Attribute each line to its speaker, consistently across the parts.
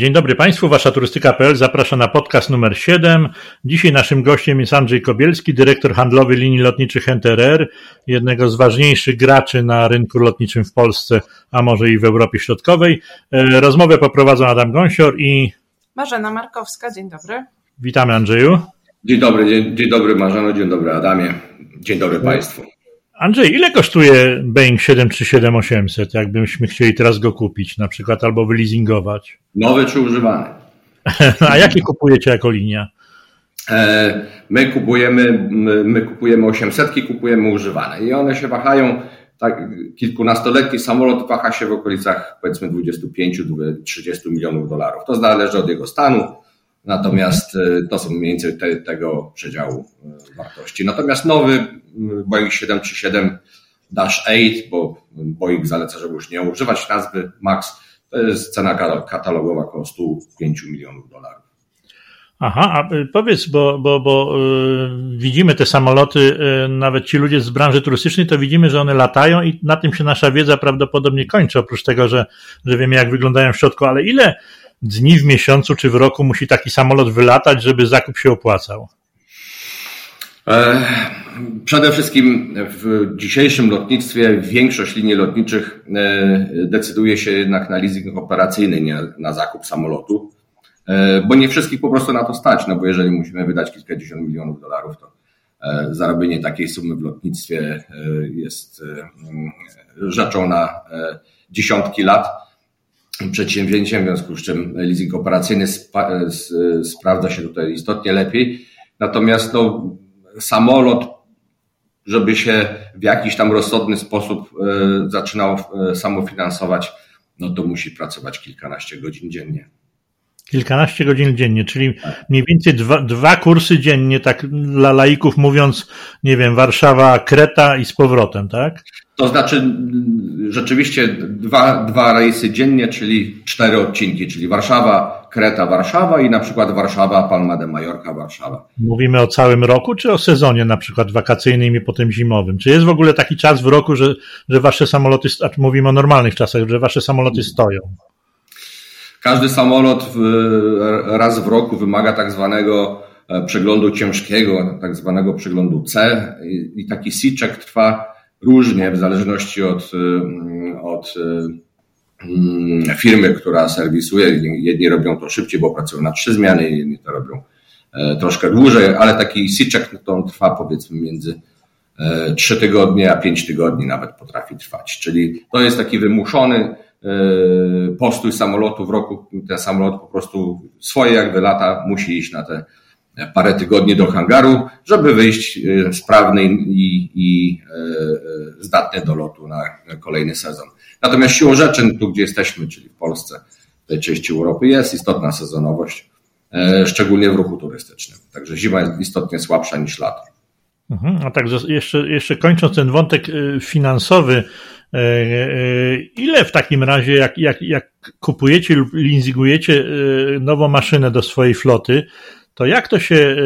Speaker 1: Dzień dobry Państwu, Wasza Turystyka.pl zaprasza na podcast numer 7. Dzisiaj naszym gościem jest Andrzej Kobielski, dyrektor handlowy linii lotniczych NTRR, jednego z ważniejszych graczy na rynku lotniczym w Polsce, a może i w Europie Środkowej. E, rozmowę poprowadzą Adam Gąsior i
Speaker 2: Marzena Markowska. Dzień dobry.
Speaker 1: Witamy Andrzeju.
Speaker 3: Dzień dobry, dzień, dzień dobry Marzeno, dzień dobry Adamie, dzień dobry Państwu.
Speaker 1: Andrzej, ile kosztuje Boeing 737-800, jakbyśmy chcieli teraz go kupić na przykład albo wyleasingować?
Speaker 3: Nowy czy używany?
Speaker 1: A jakie kupujecie jako linia?
Speaker 3: E, my kupujemy, my kupujemy 800, kupujemy używane i one się wahają, tak, kilkunastoletni samolot waha się w okolicach powiedzmy 25-30 milionów dolarów. To zależy od jego stanu, natomiast e, to są mniej więcej te, tego przedziału e, wartości. Natomiast nowy Boeing 737 8, bo Boeing zaleca, żeby już nie używać nazwy MAX, to jest cena katalogowa około 105 milionów dolarów.
Speaker 1: Aha, a y, powiedz, bo, bo, bo yy, widzimy te samoloty, yy, nawet ci ludzie z branży turystycznej, to widzimy, że one latają i na tym się nasza wiedza prawdopodobnie kończy, oprócz tego, że, że wiemy, jak wyglądają w środku, ale ile dni w miesiącu czy w roku musi taki samolot wylatać, żeby zakup się opłacał?
Speaker 3: E, przede wszystkim w dzisiejszym lotnictwie większość linii lotniczych e, decyduje się jednak na leasing operacyjny, nie na zakup samolotu, e, bo nie wszystkich po prostu na to stać, no bo jeżeli musimy wydać kilkadziesiąt milionów dolarów, to zarobienie takiej sumy w lotnictwie jest rzeczą na dziesiątki lat przedsięwzięciem, w związku z czym leasing operacyjny sprawdza się tutaj istotnie lepiej. Natomiast no, samolot, żeby się w jakiś tam rozsądny sposób e, zaczynał e, samofinansować, no to musi pracować kilkanaście godzin dziennie.
Speaker 1: Kilkanaście godzin dziennie, czyli mniej więcej dwa, dwa kursy dziennie, tak dla laików mówiąc, nie wiem, Warszawa, Kreta i z powrotem, tak?
Speaker 3: To znaczy rzeczywiście dwa, dwa rejsy dziennie, czyli cztery odcinki, czyli Warszawa, Kreta, Warszawa i na przykład Warszawa, Palma de Mallorca, Warszawa.
Speaker 1: Mówimy o całym roku, czy o sezonie na przykład wakacyjnym i potem zimowym? Czy jest w ogóle taki czas w roku, że, że wasze samoloty, a mówimy o normalnych czasach, że wasze samoloty stoją?
Speaker 3: Każdy samolot w, raz w roku wymaga tak zwanego e, przeglądu ciężkiego, tak zwanego przeglądu C i, taki C-check trwa różnie w zależności od, e, od e, firmy, która serwisuje. Jedni robią to szybciej, bo pracują na trzy zmiany, inni to robią troszkę dłużej, ale taki C-check no to trwa powiedzmy między trzy tygodnie a pięć tygodni nawet potrafi trwać. Czyli to jest taki wymuszony E, postój samolotu w roku, ten samolot po prostu swoje jak wylata, musi iść na te parę tygodni do hangaru, żeby wyjść e, sprawny i, i e, zdatny do lotu na kolejny sezon. Natomiast siłą rzeczy, tu gdzie jesteśmy, czyli w Polsce, w tej części Europy, jest istotna sezonowość, szczególnie w ruchu turystycznym. Także zima jest istotnie słabsza niż lato.
Speaker 1: Mhm, a także jeszcze, jeszcze kończąc ten wątek finansowy, E, e, ile w takim razie, jak, jak, jak kupujecie lub leasingujecie e, nową maszynę do swojej floty, to jak to się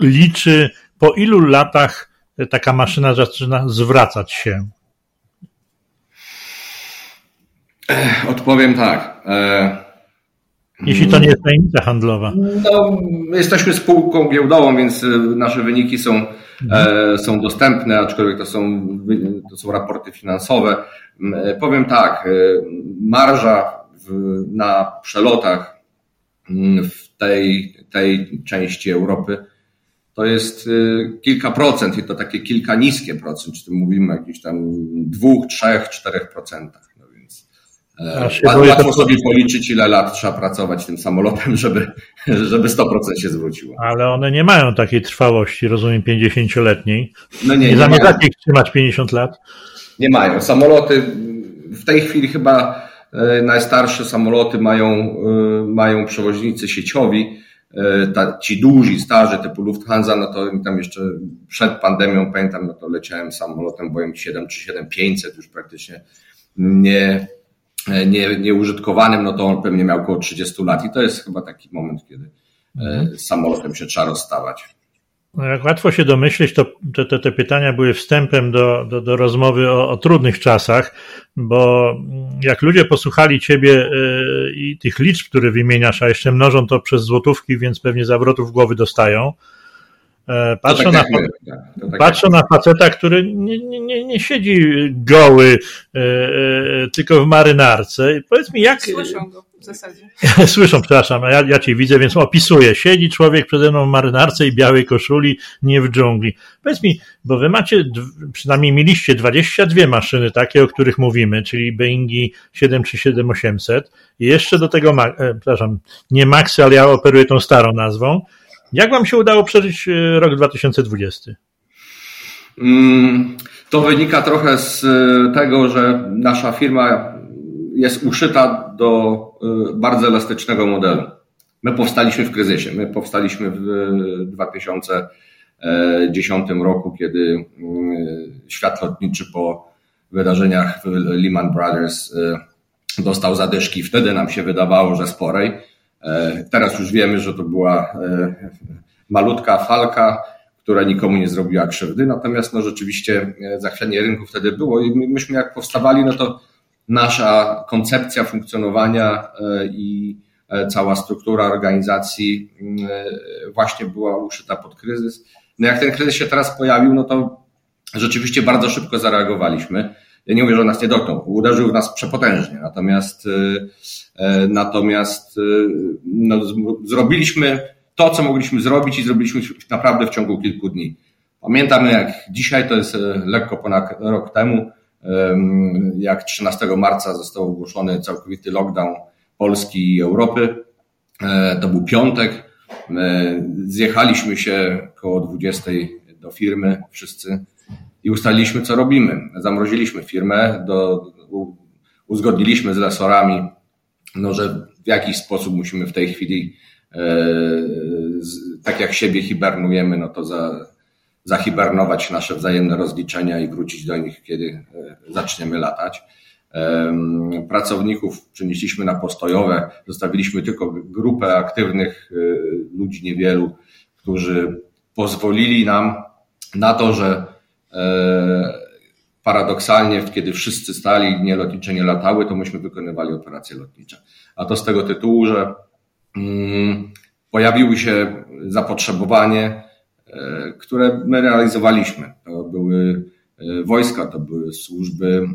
Speaker 1: liczy, po ilu latach taka maszyna zaczyna zwracać się?
Speaker 3: Odpowiem tak.
Speaker 1: Jeśli to nie jest tajemnica handlowa.
Speaker 3: No, jesteśmy spółką giełdową, więc nasze wyniki są mhm. są dostępne, aczkolwiek to są, to są raporty finansowe. E, powiem tak, e, marża w, na przelotach w tej, tej części Europy to jest kilka procent i to takie kilka niskie procent, czy mówimy o jakichś tam dwóch, trzech, czterech procentach. Łatwo sobie policzyć, ile lat trzeba pracować tym samolotem, żeby, żeby 100% się zwróciło.
Speaker 1: Ale one nie mają takiej trwałości, rozumiem, 50-letniej.
Speaker 3: No nie,
Speaker 1: nie, nie zamierzacie ich trzymać 50 lat?
Speaker 3: Nie mają. Samoloty w tej chwili chyba e, najstarsze samoloty mają, e, mają przewoźnicy sieciowi. E, ta, ci duzi, starzy typu Lufthansa, no to tam jeszcze przed pandemią, pamiętam, no to leciałem samolotem Boeing 7 czy 7500 już praktycznie nie, E, nie, nieużytkowanym, no to on pewnie miał około 30 lat i to jest chyba taki moment, kiedy e, mhm. samolotem się trzeba rozstawać.
Speaker 1: No jak łatwo się domyśleć, to te, te pytania były wstępem do, do, do rozmowy o, o, trudnych czasach, bo jak ludzie posłuchali ciebie yy, i tych liczb, które wymieniasz, a jeszcze mnożą to przez złotówki, więc pewnie zawrotów głowy dostają, E, patrzę, tak na, tak, tak patrzę na faceta, który nie, nie, nie siedzi goły, e, e, tylko w marynarce. Powiedz mi, jak.
Speaker 2: Słyszą go zasadzie.
Speaker 1: Słyszą, przepraszam, ja, ja cię widzę, więc opisuję. Siedzi człowiek przede mną w marynarce i białej koszuli, nie w dżungli. Powiedz mi, bo wy macie, przynajmniej mieliście 22 maszyny takie, o których mówimy, czyli Boeingi 737-800 i jeszcze do tego, e, przepraszam, nie Maxy, ale ja operuję tą starą nazwą. Jak Wam się udało przeżyć e, rok 2020?
Speaker 3: Mm, to wynika trochę z e, tego, że nasza firma jest uszyta do bardzo elastycznego modelu. My powstaliśmy w kryzysie. My powstaliśmy w 2010 roku, kiedy mm, świat lotniczy po wydarzeniach Lehman Brothers dostał zadyszki. Wtedy nam się wydawało, że sporej. E, teraz już wiemy, że to była e, malutka falka, która nikomu nie zrobiła krzywdy, natomiast no rzeczywiście e, zachwianie rynku wtedy było i myśmy jak powstawali, no to nasza koncepcja funkcjonowania i cała struktura organizacji właśnie była uszyta pod kryzys. No jak ten kryzys się teraz pojawił, no to rzeczywiście bardzo szybko zareagowaliśmy. Ja nie mówię, że nas nie dotknął, uderzył w nas przepotężnie, natomiast, natomiast no, zrobiliśmy to, co mogliśmy zrobić i zrobiliśmy naprawdę w ciągu kilku dni. Pamiętam jak dzisiaj, to jest lekko ponad rok temu, jak 13 marca został ogłoszony całkowity lockdown Polski i Europy. E, to był piątek. Zjechaliśmy się koło 20 do firmy wszyscy i ustaliliśmy, co robimy. Zamroziliśmy firmę, do, uzgodniliśmy z lesorami, no, że w jakiś sposób musimy w tej chwili, e, tak jak siebie hibernujemy, no to za, zahibernować nasze wzajemne rozliczenia i wrócić do nich, kiedy e, zaczniemy latać. Pracowników przenieśliśmy na postojowe, zostawiliśmy tylko grupę aktywnych e, ludzi, niewielu, którzy pozwolili nam na to, że E, paradoksalnie, kiedy wszyscy stali, linie lotnicze nie latały, to myśmy wykonywali operacje lotnicze. A to z tego tytułu, że mm, pojawiło się zapotrzebowanie, które my realizowaliśmy. To były e, wojska, to były służby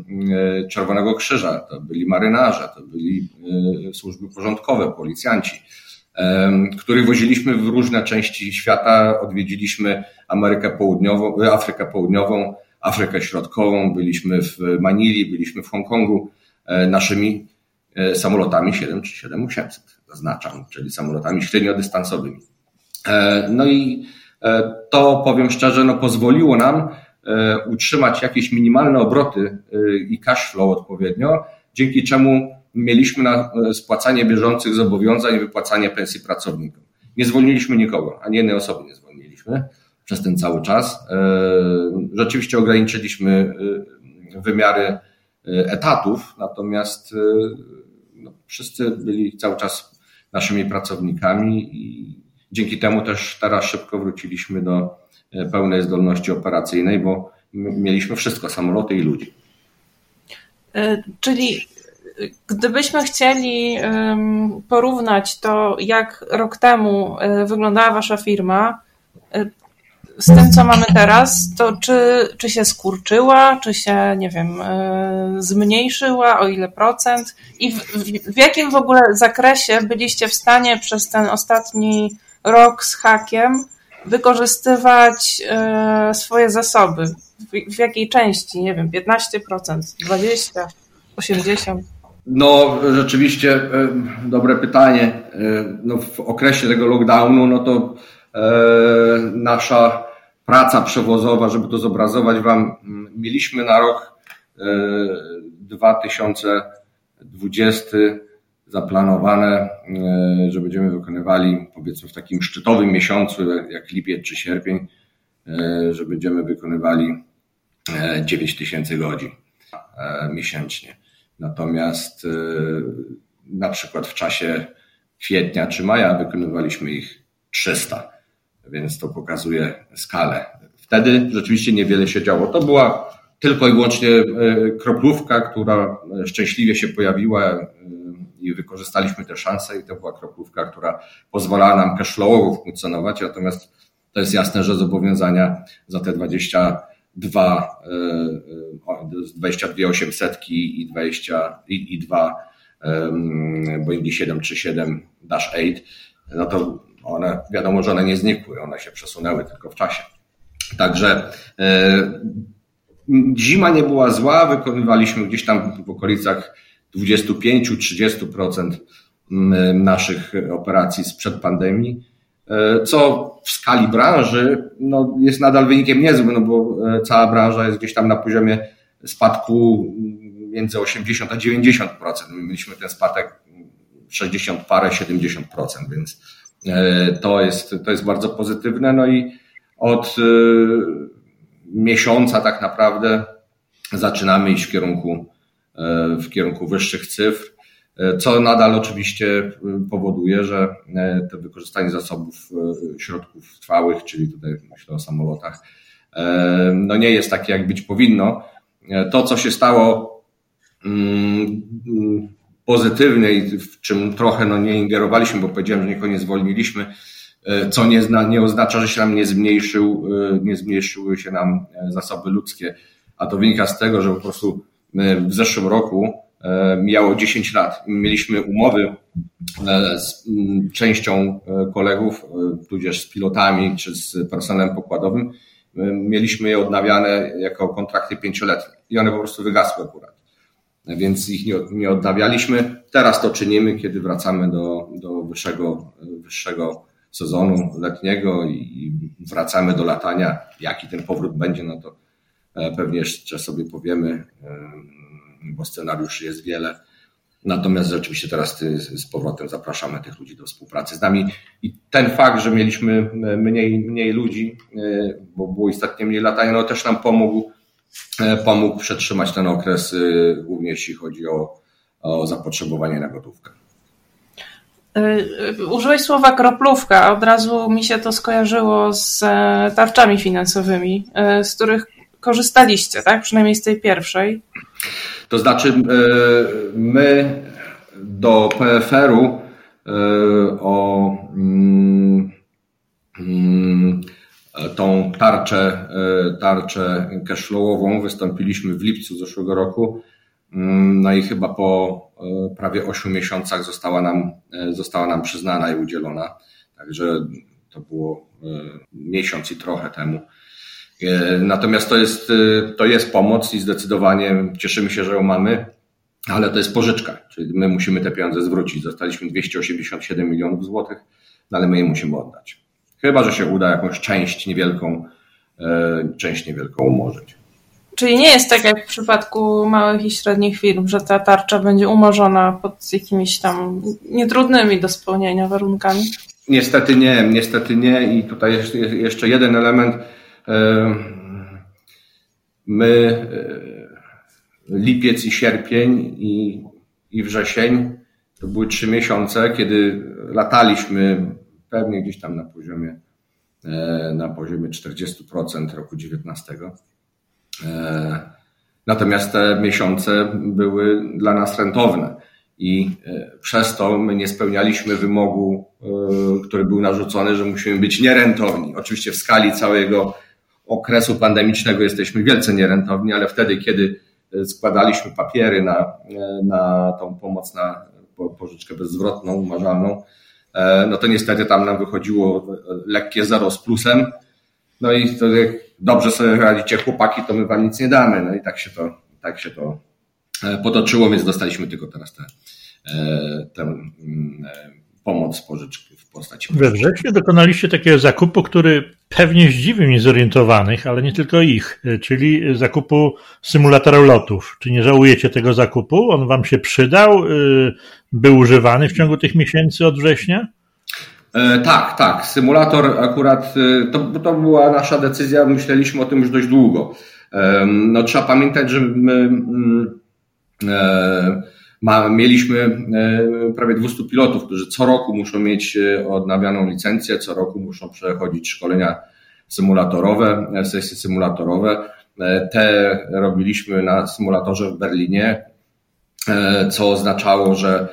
Speaker 3: Czerwonego Krzyża, to byli marynarze, to byli służby porządkowe, policjanci których woziliśmy w różne części świata. Odwiedziliśmy Amerykę Południową, Afrykę Południową, Afrykę Środkową, byliśmy w Manili, byliśmy w Hongkongu e, naszymi e, samolotami 737-800, zaznaczam, czyli samolotami średniodystansowymi. E, no i to, powiem szczerze, no pozwoliło nam utrzymać jakieś minimalne obroty i cash flow odpowiednio, dzięki czemu mieliśmy na e, spłacanie bieżących zobowiązań i wypłacanie pensji pracownikom. Nie zwolniliśmy nikogo, ani jednej osoby nie zwolniliśmy przez ten cały czas. E, rzeczywiście ograniczyliśmy e, wymiary etatów, natomiast no, wszyscy byli cały czas naszymi pracownikami i dzięki temu też teraz szybko wróciliśmy do pełnej zdolności operacyjnej, bo mieliśmy wszystko, samoloty i ludzi.
Speaker 2: Czyli Gdybyśmy chcieli porównać to, jak rok temu e, wyglądała Wasza firma, e, z tym, co mamy teraz, to czy, czy się skurczyła, czy się, nie wiem, e, zmniejszyła, o ile procent i w, w jakim w ogóle zakresie byliście w stanie przez ten ostatni rok z hakiem wykorzystywać swoje zasoby? W, w jakiej części? Nie wiem, 15%, 20%, 80%?
Speaker 3: No, rzeczywiście e, dobre pytanie. E, no, w okresie tego lockdownu, no to e, nasza praca przewozowa, żeby to zobrazować Wam, mieliśmy na rok 2020 zaplanowane, że będziemy wykonywali powiedzmy w takim szczytowym miesiącu, jak lipiec czy sierpień, że będziemy wykonywali 9 tysięcy godzin miesięcznie. Natomiast na przykład w czasie kwietnia czy maja wykonywaliśmy ich 300. więc to pokazuje skalę. Wtedy rzeczywiście niewiele się działo. To była tylko i wyłącznie kroplówka, która szczęśliwie się pojawiła i wykorzystaliśmy tę szansę i to była kroplówka, która pozwalała nam cashflowowo funkcjonować, natomiast to jest jasne, że zobowiązania za te 22, 22 800 i 20 i, i 2 Boeingi 737 Dash 8, no to one, wiadomo, że one nie znikły, one się przesunęły tylko w czasie. Także e, zima nie była zła, wykonywaliśmy gdzieś tam w okolicach 25-30% mm, naszych operacji sprzed pandemii, e, co w skali branży no, jest nadal wynikiem niezłym, no bo e, cała branża jest gdzieś tam na poziomie spadku między 80 a 90%. My mieliśmy ten spadek 60 parę, 70%, więc e, to jest, to jest bardzo pozytywne. No i od miesiąca tak naprawdę zaczynamy iść w kierunku w kierunku wyższych cyfr, e, co nadal oczywiście e, powoduje, że to wykorzystanie zasobów środków trwałych, czyli tutaj myślę o samolotach, no nie jest takie, jak być powinno. To, co się stało mm, pozytywne i w czym trochę no, nie ingerowaliśmy, bo powiedziałem, że nikogo nie zwolniliśmy, co nie, nie oznacza, że się nam nie zmniejszył, nie zmniejszyły się nam zasoby ludzkie, a to wynika z tego, że po prostu w zeszłym roku e, mijało 10 lat. Mieliśmy umowy e, z częścią e, kolegów, tudzież z pilotami czy z personelem pokładowym. Mieliśmy je odnawiane jako kontrakty pięcioletnie i one po prostu wygasły akurat. Więc ich nie, odnawialiśmy. Teraz to czynimy, kiedy wracamy do, do wyższego, wyższego sezonu letniego i wracamy do latania. Jaki ten powrót będzie, no to E, pewnie jeszcze sobie powiemy, e, bo scenariuszy jest wiele. Natomiast rzeczywiście teraz z powrotem zapraszamy tych ludzi do współpracy z nami. I ten fakt, że mieliśmy mniej, mniej ludzi, e, bo było istotnie mniej latania, no też nam pomógł, pomógł przetrzymać ten okres, głównie jeśli chodzi o, o zapotrzebowanie na gotówkę.
Speaker 2: Użyłeś słowa kroplówka, od razu mi się to skojarzyło z tarczami finansowymi, z których korzystaliście, tak? Przynajmniej z tej pierwszej.
Speaker 3: To znaczy, e, my do PFR-u e, o mm, mm, tą tarczę, e, tarczę cashflowową wystąpiliśmy w lipcu zeszłego roku. Mm, no i chyba po prawie 8 miesiącach została nam, została nam przyznana i udzielona. Także to było miesiąc i trochę temu. E, natomiast to jest, e, to jest pomoc i zdecydowanie cieszymy się, że ją mamy, ale to jest pożyczka, czyli my musimy te pieniądze zwrócić. Dostaliśmy 287 milionów złotych, no ale my je musimy oddać. Chyba, że się uda jakąś część niewielką, e, część niewielką umorzyć.
Speaker 2: Czyli nie jest tak jak w przypadku małych i średnich firm, że ta tarcza będzie umorzona pod jakimiś tam nietrudnymi do spełnienia warunkami?
Speaker 3: Niestety nie, niestety nie. I tutaj jeszcze jeden element My e, lipiec i sierpień i, i wrzesień to były trzy miesiące, kiedy lataliśmy pewnie gdzieś tam na poziomie e, na poziomie 40% roku 19. E, natomiast te miesiące były dla nas rentowne i przez to my nie spełnialiśmy wymogu, który był narzucony, że musimy być nierentowni. Oczywiście w skali całego okresu pandemicznego jesteśmy wielce nierentowni, ale wtedy, kiedy e, składaliśmy papiery na, e, na tą pomoc na pożyczkę bezzwrotną, umarzalną, e, no to niestety tam nam wychodziło lekkie zero z plusem. No i to jak dobrze sobie radzicie chłopaki, to my wam nic nie damy. No i tak się to, tak się to potoczyło, więc dostaliśmy tylko teraz tę pomoc pożyczki w postaci.
Speaker 1: We wrześniu dokonaliście takiego zakupu, który pewnie zdziwił niezorientowanych, ale nie tylko ich, czyli zakupu symulatora lotów. Czy nie żałujecie tego zakupu? On wam się przydał? Y, był używany w ciągu tych miesięcy od września?
Speaker 3: E, tak, tak. Symulator akurat to, to była nasza decyzja, myśleliśmy o tym już dość długo. E, no, trzeba pamiętać, że my mm, e, Ma, mieliśmy prawie 200 pilotów, którzy co roku muszą mieć odnawianą licencję, co roku muszą przechodzić szkolenia symulatorowe, sesje symulatorowe. Te robiliśmy na symulatorze w Berlinie, co oznaczało, że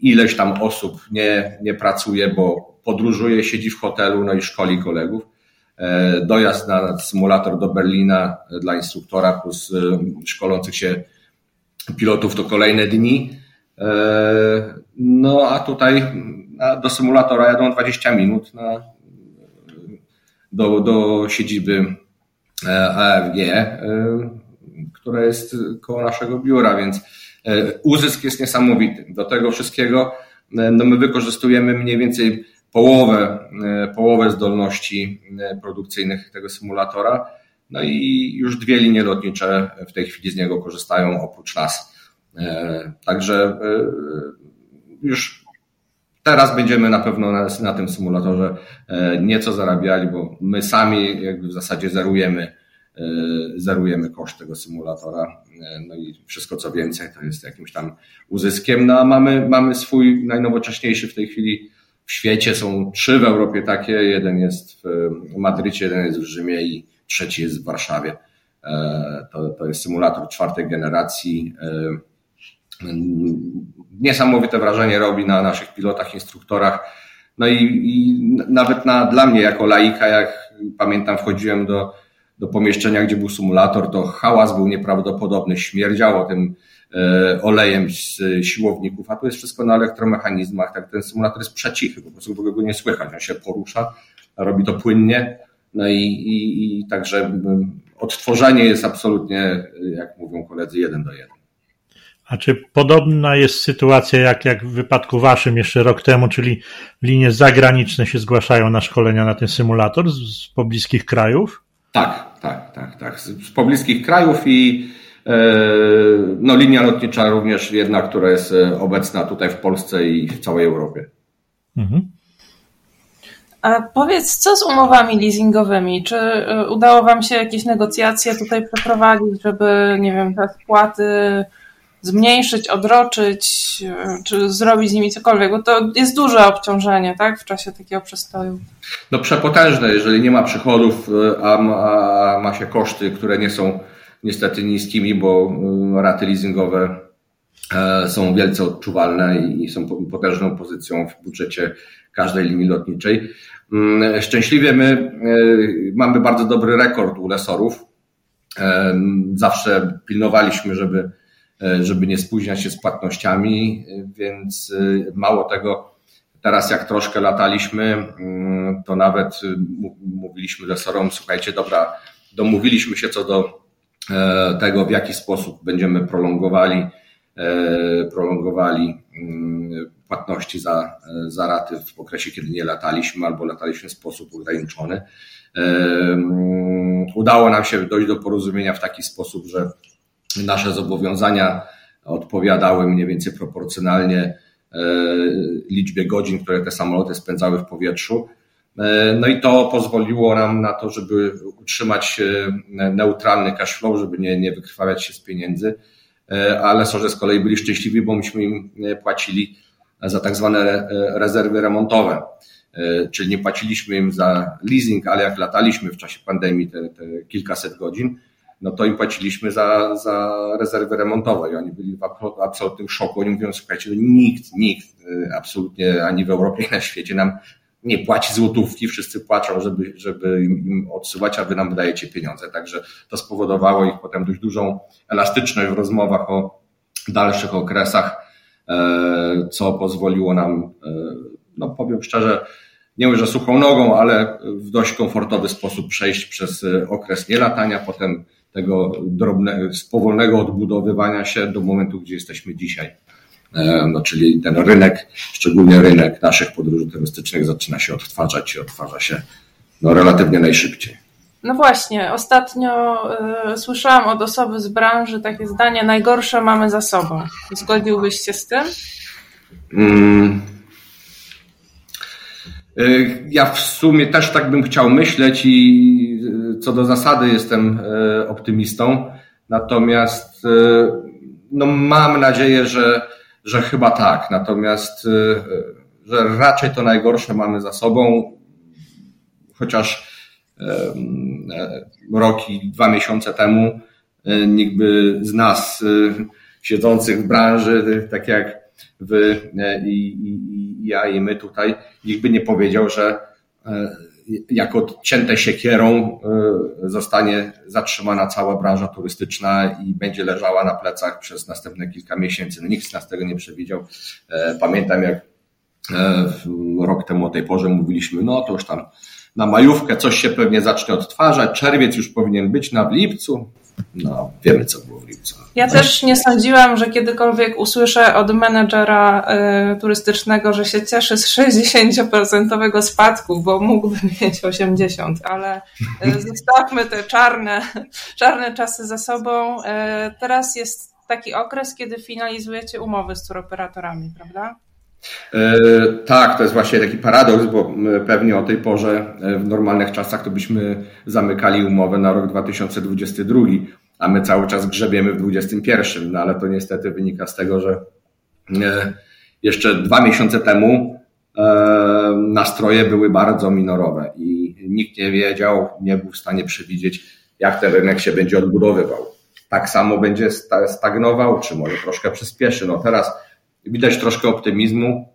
Speaker 3: ileś tam osób nie, nie pracuje, bo podróżuje, siedzi w hotelu, no i szkoli kolegów. E, dojazd na symulator do Berlina dla instruktora plus e, szkolących się pilotów to kolejne dni. E, no a tutaj do symulatora jadą 20 minut na, do, do siedziby AFG, która jest koło naszego biura, więc uzysk jest niesamowity. Do tego wszystkiego no my wykorzystujemy mniej więcej połowę, e, połowę zdolności e, produkcyjnych tego symulatora. No i już dwie linie lotnicze w tej chwili z niego korzystają oprócz nas. E, także już teraz będziemy na pewno na, na tym symulatorze nieco zarabiali, bo my sami jakby w zasadzie zerujemy, zerujemy koszt tego symulatora. No i wszystko co więcej to jest jakimś tam uzyskiem. No a mamy, mamy swój najnowocześniejszy w tej chwili w świecie są trzy w Europie takie, jeden jest w Madrycie, jeden jest w Rzymie i trzeci jest w Warszawie. E, to, to jest symulator czwartej generacji. E, niesamowite wrażenie robi na naszych pilotach, instruktorach. No i, i nawet na, dla mnie jako laika, jak pamiętam, wchodziłem do, do pomieszczenia, gdzie był symulator, to hałas był nieprawdopodobny, śmierdziało tym E, olejem z siłowników, a tu jest wszystko na elektromechanizmach, tak ten symulator jest przecichy, po prostu go nie słychać, on się porusza, robi to płynnie, no i, i, i także odtworzenie jest absolutnie, jak mówią koledzy, jeden do jeden.
Speaker 1: A czy podobna jest sytuacja jak, jak w wypadku waszym jeszcze rok temu, czyli linie zagraniczne się zgłaszają na szkolenia na ten symulator z, z pobliskich krajów?
Speaker 3: Tak, tak, tak, tak. Z, z pobliskich krajów i E, no, linia lotnicza również jedna, która jest e, obecna tutaj w Polsce i w całej Europie. Mhm.
Speaker 2: A powiedz, co z umowami leasingowymi? Czy e, udało Wam się jakieś negocjacje tutaj przeprowadzić, żeby, nie wiem, te spłaty zmniejszyć, odroczyć, czy zrobić z nimi cokolwiek? Bo to jest duże obciążenie, tak, w czasie takiego przestoju.
Speaker 3: No przepotężne, jeżeli nie ma przychodów, a ma, a ma się koszty, które nie są niestety niskimi, bo raty leasingowe są wielce odczuwalne i są potężną pozycją w budżecie każdej linii lotniczej. Mm, szczęśliwie my e, mamy bardzo dobry rekord u lesorów. E, zawsze pilnowaliśmy, żeby, żeby nie spóźniać się z płatnościami, więc mało tego, teraz jak troszkę lataliśmy, mm, to nawet mówiliśmy lesorom, słuchajcie, dobra, domówiliśmy się co do E, tego, w jaki sposób będziemy prolongowali, e, prolongowali mm, płatności za, e, za raty w okresie, kiedy nie lataliśmy albo lataliśmy w sposób ograniczony. Mm, udało nam się dojść do porozumienia w taki sposób, że nasze zobowiązania odpowiadały mniej więcej proporcjonalnie liczbie godzin, które te samoloty spędzały w powietrzu. E, no i to pozwoliło nam na to, żeby utrzymać e, neutralny cash flow, żeby nie, nie wykrwawiać się z pieniędzy, e, ale Sorze z kolei byli szczęśliwi, bo myśmy im płacili za tak zwane rezerwy remontowe. Czyli nie płaciliśmy im za leasing, ale jak lataliśmy w czasie pandemii te, te kilkaset godzin, no to im płaciliśmy za, za rezerwy remontowe i oni byli w absolutnym szoku. Oni mówią, słuchajcie, no nikt, nikt, absolutnie ani w Europie, ani na świecie nam nie płaci złotówki, wszyscy płaczą, żeby, żeby im odsyłać, a wy nam wydajecie pieniądze. Także to spowodowało ich potem dość dużą elastyczność w rozmowach o dalszych okresach, e, co pozwoliło nam, e, no powiem szczerze, nie mówię, że suchą nogą, ale w dość komfortowy sposób przejść przez okres nielatania, potem tego drobnego, powolnego odbudowywania się do momentu, gdzie jesteśmy dzisiaj. E, no, czyli ten rynek, szczególnie rynek naszych podróży turystycznych zaczyna się odtwarzać i odtwarza się no, relatywnie najszybciej.
Speaker 2: No właśnie, ostatnio y, słyszałam od osoby z branży takie zdanie, najgorsze mamy za sobą. Zgodziłbyś się z tym? Mm.
Speaker 3: Y, ja w sumie też tak bym chciał myśleć i co do zasady jestem optymistą. Natomiast no mam nadzieję, że, że chyba tak. Natomiast że raczej to najgorsze mamy za sobą, chociaż rok i dwa miesiące temu nikt by z nas siedzących w branży, tak jak wy i, i, i ja i my tutaj, nikt by nie powiedział, że jako cięte siekierą zostanie zatrzymana cała branża turystyczna i będzie leżała na plecach przez następne kilka miesięcy. No, nikt z nas tego nie przewidział. Pamiętam, jak rok temu o tej porze mówiliśmy, no to już tam na majówkę coś się pewnie zacznie odtwarzać, czerwiec już powinien być na w lipcu. No, wiemy co było w lipcu.
Speaker 2: Ja też nie sądziłam, że kiedykolwiek usłyszę od menedżera y, turystycznego, że się cieszy z 60% spadku, bo mógłby mieć 80%, ale y, zostawmy te czarne, czarne czasy za sobą. Y, teraz jest taki okres, kiedy finalizujecie umowy z turoperatorami, prawda?
Speaker 3: E, tak, to jest właśnie taki paradoks, bo pewnie o tej porze e, w normalnych czasach to byśmy zamykali umowę na rok 2022, a my cały czas grzebiemy w 2021, no ale to niestety wynika z tego, że e, jeszcze dwa miesiące temu nastroje były bardzo minorowe i nikt nie wiedział, nie był w stanie przewidzieć, jak ten rynek się będzie odbudowywał. Tak samo będzie stagnował, czy może troszkę przyspieszy. No teraz widać troszkę optymizmu.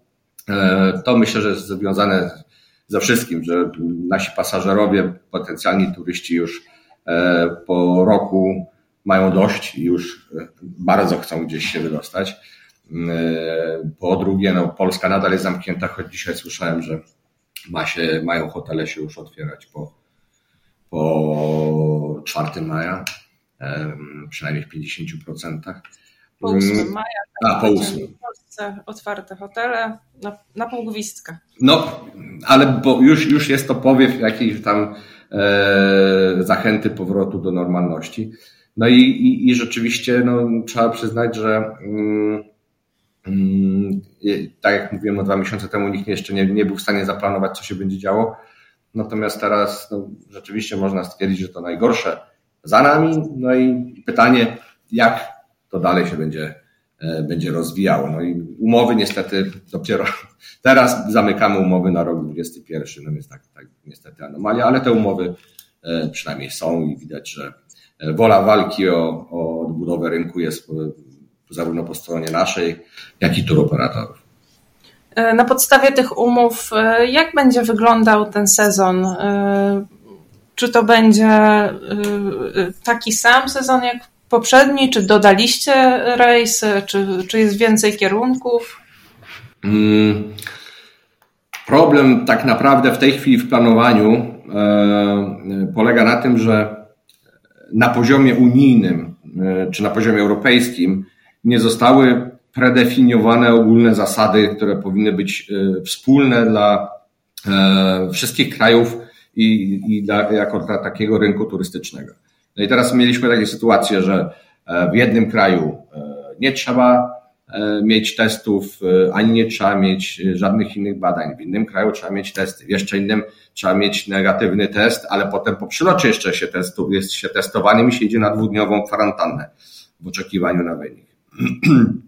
Speaker 3: E, to myślę, że jest związane ze wszystkim, że nasi pasażerowie, potencjalni turyści już e, po roku mają dość i już e, bardzo chcą gdzieś się wydostać. Po drugie, no, Polska nadal jest zamknięta, choć dzisiaj słyszałem, że ma się, mają hotele się już otwierać po, po 4 maja, przynajmniej w 50%.
Speaker 2: Po 8 maja.
Speaker 3: Tak, A, po 8
Speaker 2: otwarte hotele na, na pół gwizdka.
Speaker 3: No, ale bo już, już jest to powiew jakiejś tam e, zachęty powrotu do normalności. No i, i, i rzeczywiście no, trzeba przyznać, że mm, mm, tak jak mówiłem no, dwa miesiące temu, nikt jeszcze nie, nie był w stanie zaplanować, co się będzie działo. Natomiast teraz no, rzeczywiście można stwierdzić, że to najgorsze za nami. No i pytanie, jak to dalej się będzie E, będzie rozwijało. No i umowy niestety dopiero teraz zamykamy umowy na rok 2021, no więc tak, tak niestety anomalia, ale te umowy e, przynajmniej są i widać, że wola walki o, o odbudowę rynku jest zarówno po stronie naszej, jak i turoperatorów.
Speaker 2: Na podstawie tych umów, jak będzie wyglądał ten sezon? Czy to będzie taki sam sezon jak poprzedni? Czy dodaliście rejsy? Czy, czy jest więcej kierunków? Hmm.
Speaker 3: Problem tak naprawdę w tej chwili w planowaniu e, polega na tym, że na poziomie unijnym e, czy na poziomie europejskim nie zostały predefiniowane ogólne zasady, które powinny być e, wspólne dla wszystkich krajów i, i dla, jako dla takiego rynku turystycznego. No i teraz mieliśmy takie sytuacje, że e, w jednym kraju e, nie trzeba e, mieć testów, ani nie trzeba mieć żadnych innych badań. W innym kraju trzeba mieć testy, w jeszcze innym trzeba mieć negatywny test, ale potem po przylocie jeszcze się testu, jest się testowaniem i się idzie na dwudniową kwarantannę w oczekiwaniu na wynik.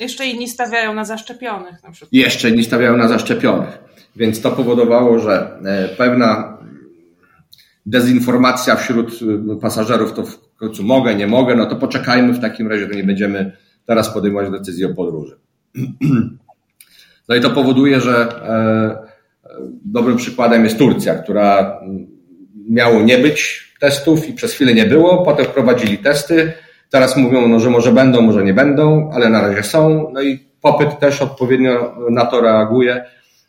Speaker 2: Jeszcze inni stawiają na zaszczepionych na przykład.
Speaker 3: Jeszcze inni stawiają na zaszczepionych. Więc to powodowało, że pewna dezinformacja wśród pasażerów, to w końcu mogę, nie mogę, no to poczekajmy w takim razie, to nie będziemy teraz podejmować decyzji o podróży. No i to powoduje, że e, dobrym przykładem jest Turcja, która miało nie być testów i przez chwilę nie było, potem wprowadzili testy, teraz mówią, no, że może będą, może nie będą, ale na razie są, no i popyt też odpowiednio na to reaguje.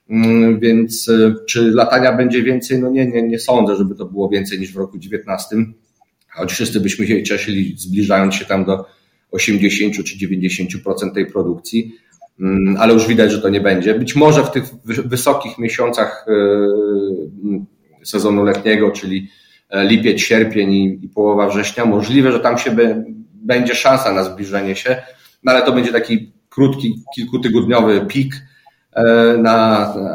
Speaker 3: Mm, więc y, czy latania będzie więcej? No nie, nie, nie sądzę, żeby to było więcej niż w roku 19. Choć wszyscy byśmy się cieszyli, zbliżając się tam do 80 czy 90% tej produkcji, mm, ale już widać, że to nie będzie. Być może w tych wysokich miesiącach y, sezonu letniego, czyli e, lipiec, sierpień i, połowa września, możliwe, że tam się będzie szansa na zbliżenie się, no ale to będzie taki krótki, kilkutygodniowy pik, E, na,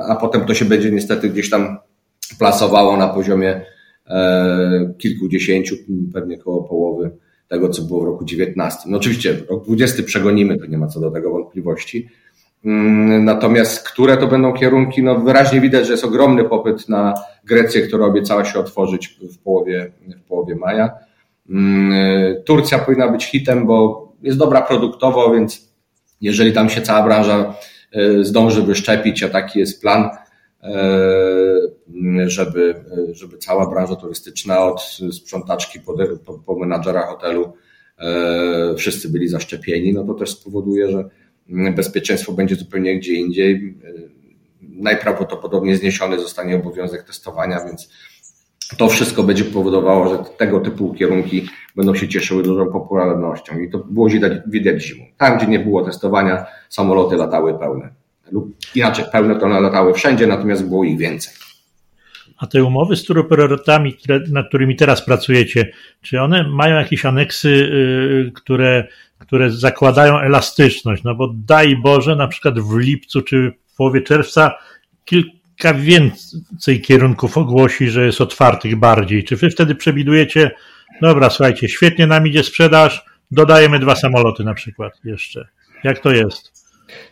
Speaker 3: a potem to się będzie niestety gdzieś tam plasowało na poziomie e, kilkudziesięciu, pewnie koło połowy tego, co było w roku 19. No oczywiście rok 20 przegonimy, to nie ma co do tego wątpliwości. Mm, natomiast które to będą kierunki? No wyraźnie widać, że jest ogromny popyt na Grecję, która obiecała się otworzyć w połowie, w połowie maja. Mm, Turcja powinna być hitem, bo jest dobra produktowo, więc jeżeli tam się cała branża e, zdąży wyszczepić, a taki jest plan, e, żeby, żeby cała branża turystyczna od sprzątaczki po, po, po menadżera hotelu e, wszyscy byli zaszczepieni, no to też spowoduje, że bezpieczeństwo będzie zupełnie gdzie indziej. Najprawdopodobniej zniesiony zostanie obowiązek testowania, więc to wszystko będzie powodowało, że tego typu kierunki będą się cieszyły dużą popularnością. I to było widać, widać zimą. Tam, gdzie nie było testowania, samoloty latały pełne. Lub inaczej, pełne to latały wszędzie, natomiast było ich więcej.
Speaker 1: A te umowy z turoperatami, nad którymi teraz pracujecie, czy one mają jakieś aneksy, y, które, które zakładają elastyczność? No bo daj Boże, na przykład w lipcu czy w połowie czerwca kilka więcej kierunków ogłosi, że jest otwartych bardziej. Czy wy wtedy przewidujecie, dobra, słuchajcie, świetnie nam idzie sprzedaż, dodajemy dwa samoloty na przykład jeszcze. Jak to jest?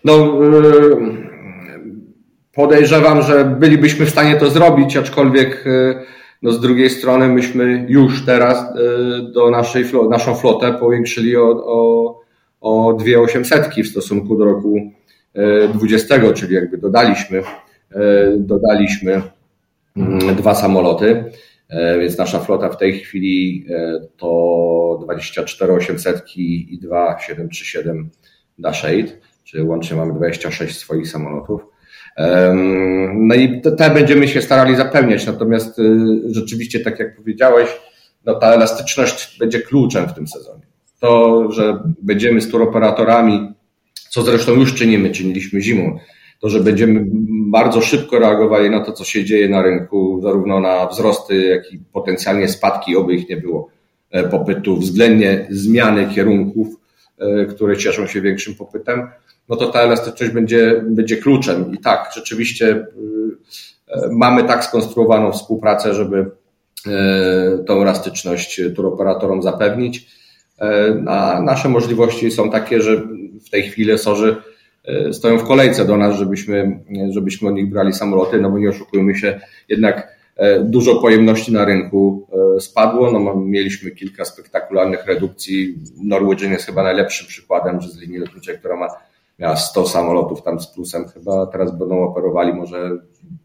Speaker 3: No, y, Podejrzewam, że bylibyśmy w stanie to zrobić, aczkolwiek e, no z drugiej strony myśmy już teraz e, do naszej naszą flotę powiększyli o, o, o dwie osiemsetki w stosunku do roku 20, e, czyli jakby dodaliśmy, dodaliśmy mm, dwa samoloty, więc nasza flota w tej chwili to 24 osiemsetki i dwa 737 Dash 8, czyli łącznie mamy 26 swoich samolotów. No i te będziemy się starali zapełniać, natomiast y, rzeczywiście, tak jak powiedziałeś, no ta elastyczność będzie kluczem w tym sezonie. To, że będziemy z turoperatorami, co zresztą już czynimy, czyniliśmy zimą, to, że będziemy bardzo szybko reagowali na to, co się dzieje na rynku, zarówno na wzrosty, jak i potencjalnie spadki, oby ich nie było, e, popytu, względnie zmiany kierunków, które cieszą się większym popytem, no to ta elastyczność będzie, będzie kluczem. I tak, rzeczywiście y, y, mamy tak skonstruowaną współpracę, żeby y, tą elastyczność turoperatorom zapewnić. A nasze możliwości są takie, że w tej chwili lesorzy stoją w kolejce do nas, żebyśmy, żebyśmy od nich brali samoloty, no bo nie oszukujmy się, jednak dużo pojemności na rynku spadło. No, mieliśmy kilka spektakularnych redukcji. Norwegian jest chyba najlepszym przykładem, że z linii lotniczej, która ma miała 100 samolotów tam z plusem, chyba teraz będą operowali może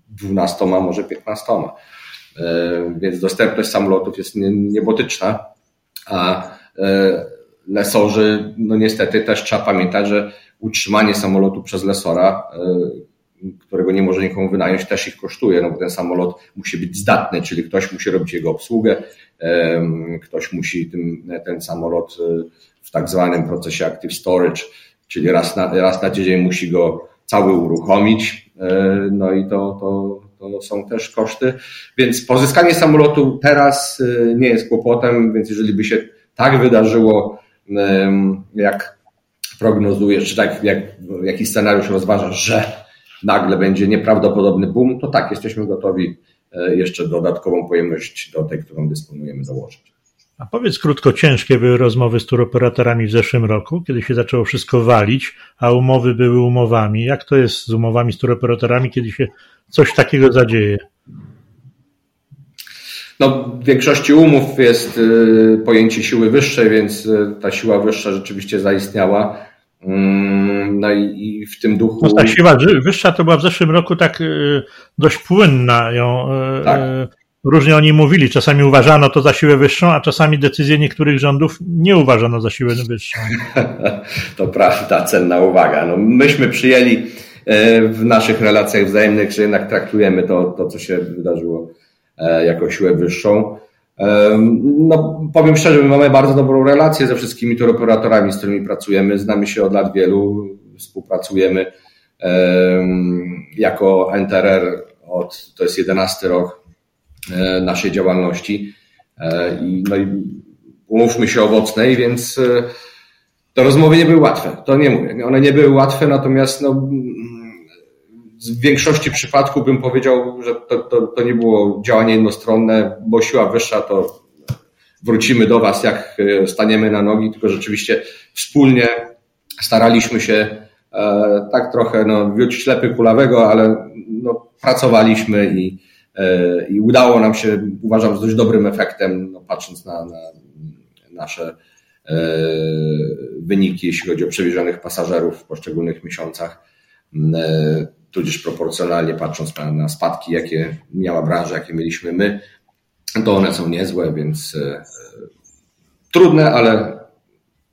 Speaker 3: 12, może 15. E, więc dostępność samolotów jest niebotyczna, a e, lesorzy, no niestety też trzeba pamiętać, że utrzymanie samolotu przez lesora, e, którego nie może nikomu wynająć, też ich kosztuje, no bo ten samolot musi być zdatny, czyli ktoś musi robić jego obsługę, ktoś musi tym, ten samolot w tak zwanym procesie active storage czyli raz na, raz na tydzień musi go cały uruchomić, e, no i to, to, to są też koszty. Więc pozyskanie samolotu teraz e, nie jest kłopotem, więc jeżeli by się tak wydarzyło, jak prognozujesz, czy tak jak jakiś scenariusz rozważasz, że nagle będzie nieprawdopodobny boom, to tak, jesteśmy gotowi e, jeszcze dodatkową pojemność do tej, którą dysponujemy, dołożyć.
Speaker 1: A powiedz krótko, ciężkie były rozmowy z turoperatorami w zeszłym roku, kiedy się zaczęło wszystko walić, a umowy były umowami. Jak to jest z umowami z turoperatorami, kiedy się coś takiego zadzieje?
Speaker 3: No, w większości umów jest y, pojęcie siły wyższej, więc y, ta siła wyższa rzeczywiście zaistniała. Mm, no i, w tym duchu. No,
Speaker 1: ta siła wyższa to była w zeszłym roku tak y, dość płynna ją. Tak Różnie oni mówili, czasami uważano to za siłę wyższą, a czasami decyzje niektórych rządów nie uważano za siłę wyższą.
Speaker 3: to prawda, cenna uwaga. No, myśmy przyjęli w naszych relacjach wzajemnych, że jednak traktujemy to, to co się wydarzyło jako siłę wyższą. No, powiem szczerze, my mamy bardzo dobrą relację ze wszystkimi turoperatorami, z którymi pracujemy. Znamy się od lat wielu, współpracujemy jako NTRR od, to jest 11 rok E, naszej działalności. E, no i umówmy się owocnej, więc te rozmowy nie były łatwe. To nie mówię. One nie były łatwe, natomiast no, w większości przypadków bym powiedział, że to, to, to nie było działanie jednostronne, bo siła wyższa to wrócimy do Was, jak staniemy na nogi, tylko rzeczywiście wspólnie staraliśmy się tak trochę no, wiódź ślepy kulawego, ale no, pracowaliśmy i, i udało nam się, uważam, z dość dobrym efektem, no, patrząc na, na nasze wyniki, jeśli chodzi o przewiezionych pasażerów w poszczególnych miesiącach tudzież proporcjonalnie patrząc na, na spadki, jakie miała branża, jakie mieliśmy my, to one są niezłe, więc e, e, trudne, ale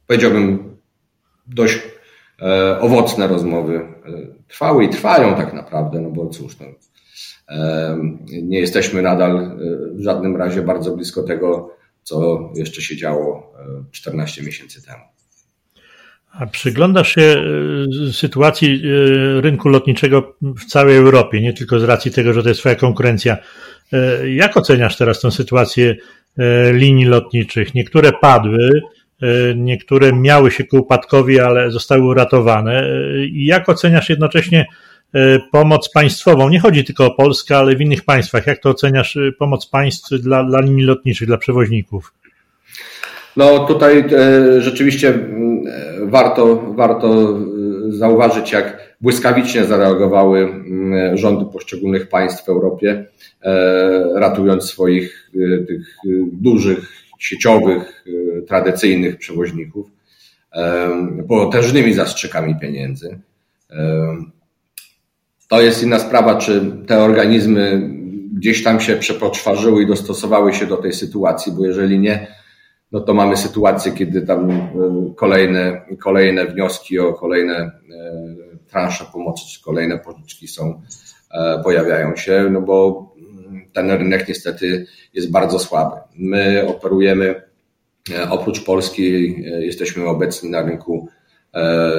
Speaker 3: powiedziałbym dość e, owocne rozmowy trwały i trwają tak naprawdę, no bo cóż, no, nie jesteśmy nadal w żadnym razie bardzo blisko tego, co jeszcze się działo 14 miesięcy temu.
Speaker 1: A przyglądasz się e, sytuacji e, rynku lotniczego w całej Europie, nie tylko z racji tego, że to jest twoja konkurencja. E, jak oceniasz teraz tę sytuację linii lotniczych? Niektóre padły, niektóre miały się ku upadkowi, ale zostały uratowane. Jak oceniasz jednocześnie pomoc państwową? Nie chodzi tylko o Polskę, ale w innych państwach. Jak to oceniasz pomoc państw dla, dla linii lotniczych, dla przewoźników?
Speaker 3: No tutaj e, rzeczywiście mm, warto, warto e, zauważyć, jak błyskawicznie zareagowały rządy poszczególnych państw w Europie, e, ratując swoich tych dużych, sieciowych, tradycyjnych przewoźników potężnymi zastrzykami pieniędzy. To jest inna sprawa, czy te organizmy gdzieś tam się przepoczwarzyły i dostosowały się do tej sytuacji, bo jeżeli nie, no to mamy sytuację, kiedy tam e, kolejne, kolejne wnioski o kolejne e, transze pomocy, czy kolejne pożyczki są, e, pojawiają się, no bo ten rynek niestety jest bardzo słaby. My operujemy, oprócz Polski, jesteśmy obecni na rynku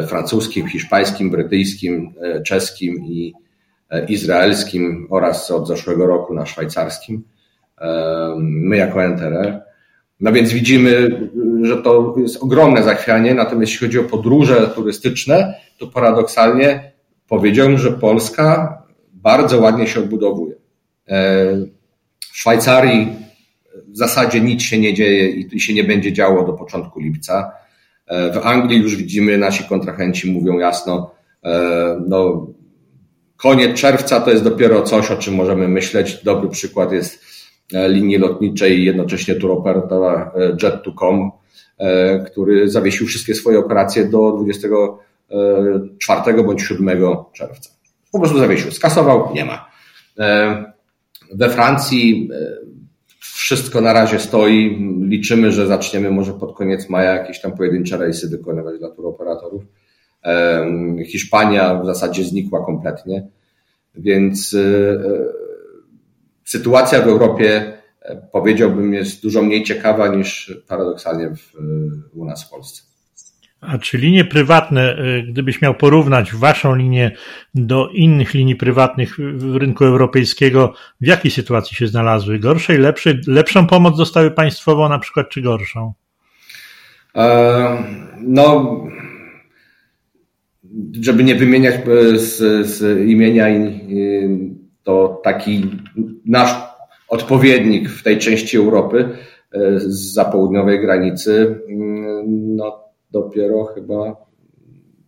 Speaker 3: francuskim, hiszpańskim, brytyjskim, czeskim i izraelskim oraz od zeszłego roku na szwajcarskim. My jako NTR no więc widzimy, że to jest ogromne zachwianie, natomiast jeśli chodzi o podróże turystyczne, to paradoksalnie powiedziałbym, że Polska bardzo ładnie się odbudowuje. E, w Szwajcarii w zasadzie nic się nie dzieje i się nie będzie działo do początku lipca. E, w Anglii już widzimy, nasi kontrahenci mówią jasno, e, no, koniec czerwca to jest dopiero coś, o czym możemy myśleć. Dobry przykład jest linii lotniczej jednocześnie turoperatora e, Jet2Com, e, który zawiesił wszystkie swoje operacje do 24 bądź 7 czerwca. Po prostu zawiesił, skasował, nie ma. We Francji wszystko na razie stoi. Liczymy, że zaczniemy może pod koniec maja jakieś tam pojedyncze rejsy wykonywać dla turoperatorów. Hiszpania w zasadzie znikła kompletnie, więc sytuacja w Europie, e, powiedziałbym, jest dużo mniej ciekawa niż paradoksalnie w, u nas w Polsce.
Speaker 1: A czy linie prywatne, e, gdybyś miał porównać waszą linię do innych linii prywatnych w rynku europejskiego, w jakiej sytuacji się znalazły? Gorszej, lepszej? Lepszą pomoc dostały państwową na przykład, czy gorszą?
Speaker 3: E, no, żeby nie wymieniać z, z imienia to taki nasz odpowiednik w tej części Europy e, z południowej granicy, mm, no dopiero chyba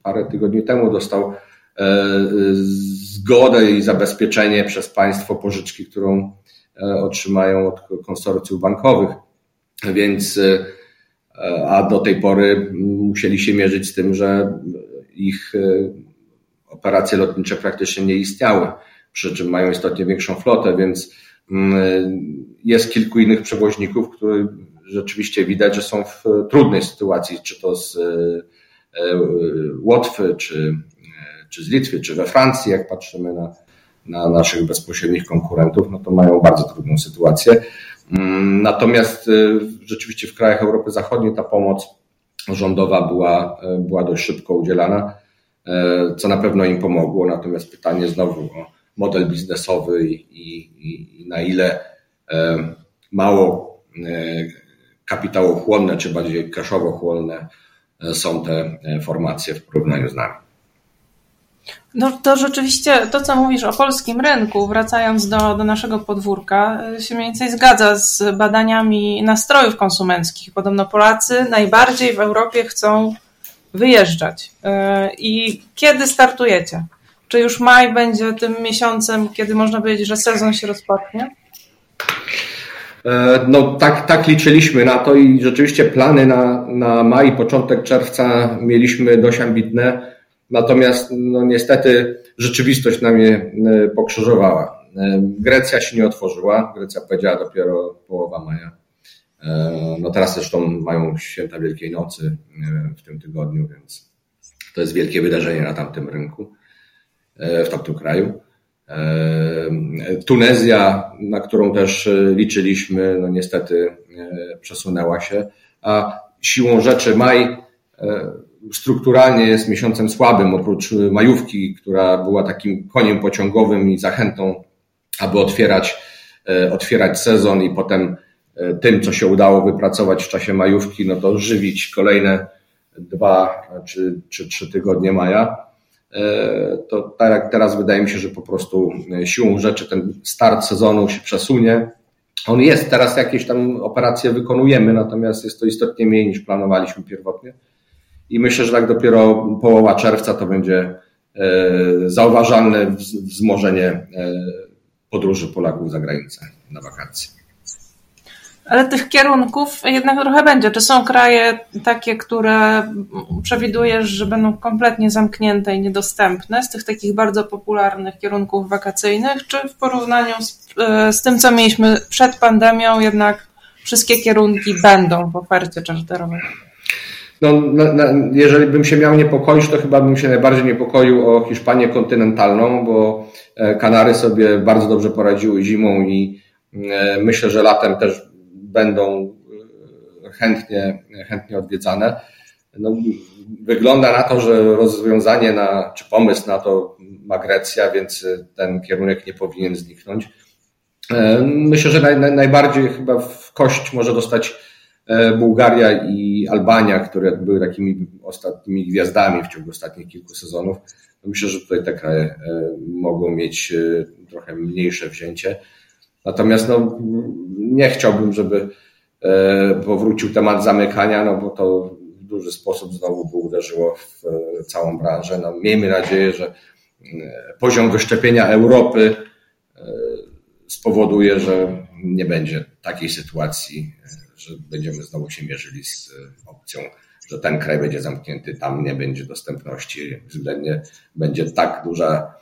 Speaker 3: parę tygodni temu dostał e, zgodę i zabezpieczenie przez państwo pożyczki, którą e, otrzymają od konsorcjów bankowych. Więc, a do tej pory musieli się mierzyć z tym, że ich operacje lotnicze praktycznie nie istniały przy czym mają istotnie większą flotę, więc mm, jest kilku innych przewoźników, którzy rzeczywiście widać, że są w trudnej sytuacji, czy to z e, e, Łotwy, czy, czy z Litwy, czy we Francji, jak patrzymy na, na naszych bezpośrednich konkurentów, no to mają bardzo trudną sytuację. Mm, natomiast e, rzeczywiście w krajach Europy Zachodniej ta pomoc rządowa była, była dość szybko udzielana, co na pewno im pomogło. Natomiast pytanie znowu o model biznesowy i, i, i na ile e, mało e, kapitałochłonne, czy bardziej cashowochłonne e, są te formacje w porównaniu z nami.
Speaker 2: No to rzeczywiście to, co mówisz o polskim rynku, wracając do, do naszego podwórka, się mniej więcej zgadza z badaniami nastrojów konsumenckich. Podobno Polacy najbardziej w Europie chcą wyjeżdżać. I kiedy startujecie? Czy już maj będzie tym miesiącem, kiedy można powiedzieć, że sezon się rozpocznie?
Speaker 3: E, no tak, tak liczyliśmy na to i rzeczywiście plany na, na maj, początek czerwca mieliśmy dość ambitne, natomiast no niestety rzeczywistość nam je e, pokrzyżowała. E, Grecja się nie otworzyła, Grecja powiedziała dopiero połowa maja. No teraz zresztą mają święta Wielkiej Nocy w tym tygodniu, więc to jest wielkie wydarzenie na tamtym rynku, w tamtym kraju. Tunezja, na którą też e, liczyliśmy, no niestety e, przesunęła się, a siłą rzeczy maj e, strukturalnie jest miesiącem słabym, oprócz majówki, która była takim koniem pociągowym i zachętą, aby otwierać, otwierać sezon i potem tym, co się udało wypracować w czasie majówki, no to żywić kolejne dwa czy, czy trzy tygodnie maja. E, to tak teraz wydaje mi się, że po prostu e, siłą rzeczy ten start sezonu się przesunie. On jest, teraz jakieś tam operacje wykonujemy, natomiast jest to istotnie mniej niż planowaliśmy pierwotnie. I myślę, że tak dopiero połowa czerwca to będzie e, zauważalne wzmożenie podróży Polaków za granicę na wakacje.
Speaker 2: Ale tych kierunków jednak trochę będzie. Czy są kraje takie, które przewidujesz, że będą kompletnie zamknięte i niedostępne z tych takich bardzo popularnych kierunków wakacyjnych, czy w porównaniu z, e, z tym, co mieliśmy przed pandemią, jednak wszystkie kierunki będą w ofercie czarterowej?
Speaker 3: No, na, na, jeżeli bym się miał niepokoić, to chyba bym się najbardziej niepokoił o Hiszpanię kontynentalną, bo e, Kanary sobie bardzo dobrze poradziły zimą i e, myślę, że latem też będą e, chętnie, chętnie odwiedzane. No, wygląda na to, że rozwiązanie na, czy pomysł na to ma Grecja, więc ten kierunek nie powinien zniknąć. E, myślę, że naj, najbardziej chyba w kość może dostać e, Bułgaria i Albania, które były takimi ostatnimi gwiazdami w ciągu ostatnich kilku sezonów. No, myślę, że tutaj te kraje mogą mieć trochę mniejsze wzięcie. Natomiast no, nie chciałbym, żeby e, powrócił temat zamykania, no bo to w duży sposób znowu by uderzyło w e, całą branżę. No, miejmy nadzieję, że e, poziom wyszczepienia Europy spowoduje, że nie będzie takiej sytuacji, że będziemy znowu się mierzyli z opcją, że ten kraj będzie zamknięty, tam nie będzie dostępności, względnie będzie tak duża